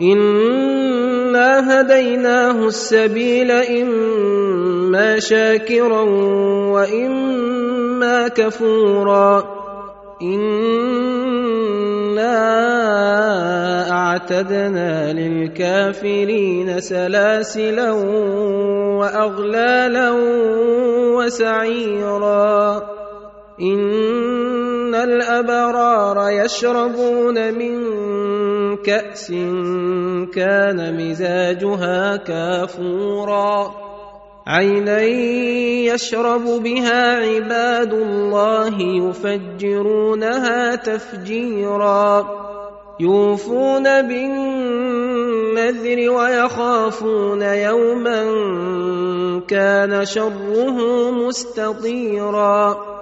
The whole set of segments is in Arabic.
انا هديناه السبيل اما شاكرا واما كفورا انا اعتدنا للكافرين سلاسلا واغلالا وسعيرا ان الابرار يشربون من كاس كان مزاجها كافورا عينا يشرب بها عباد الله يفجرونها تفجيرا يوفون بالنذر ويخافون يوما كان شره مستطيرا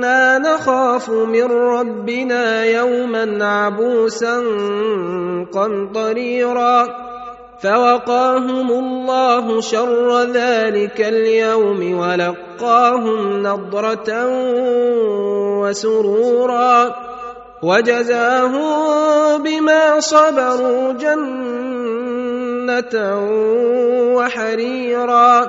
إنا نخاف من ربنا يوما عبوسا قمطريرا فوقاهم الله شر ذلك اليوم ولقاهم نضرة وسرورا وجزاهم بما صبروا جنة وحريرا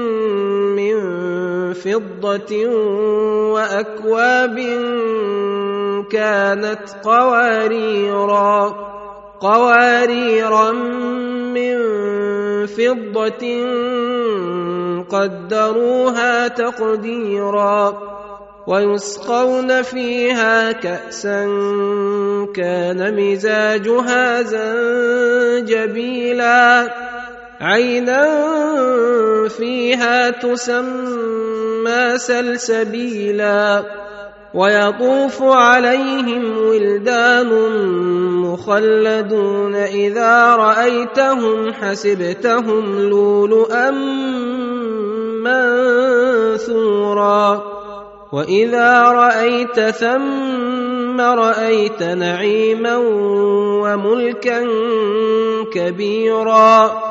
فضة وأكواب كانت قواريرا قواريرا من فضة قدروها تقديرا ويسقون فيها كأسا كان مزاجها زنجبيلا. عينا فيها تسمى سلسبيلا ويطوف عليهم ولدان مخلدون إذا رأيتهم حسبتهم لؤلؤا منثورا وإذا رأيت ثم رأيت نعيما وملكا كبيرا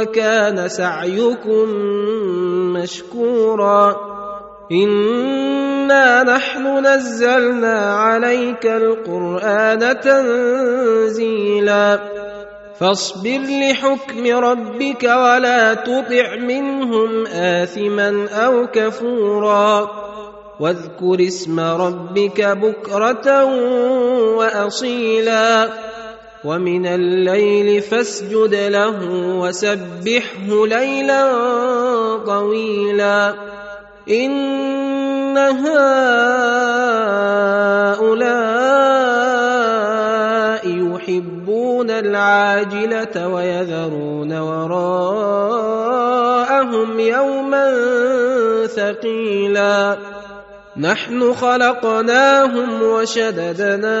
وكان سعيكم مشكورا. انا نحن نزلنا عليك القران تنزيلا. فاصبر لحكم ربك ولا تطع منهم اثما أو كفورا. واذكر اسم ربك بكره واصيلا. ومن الليل فاسجد له وسبحه ليلا طويلا. إن هؤلاء يحبون العاجلة ويذرون وراءهم يوما ثقيلا. نحن خلقناهم وشددنا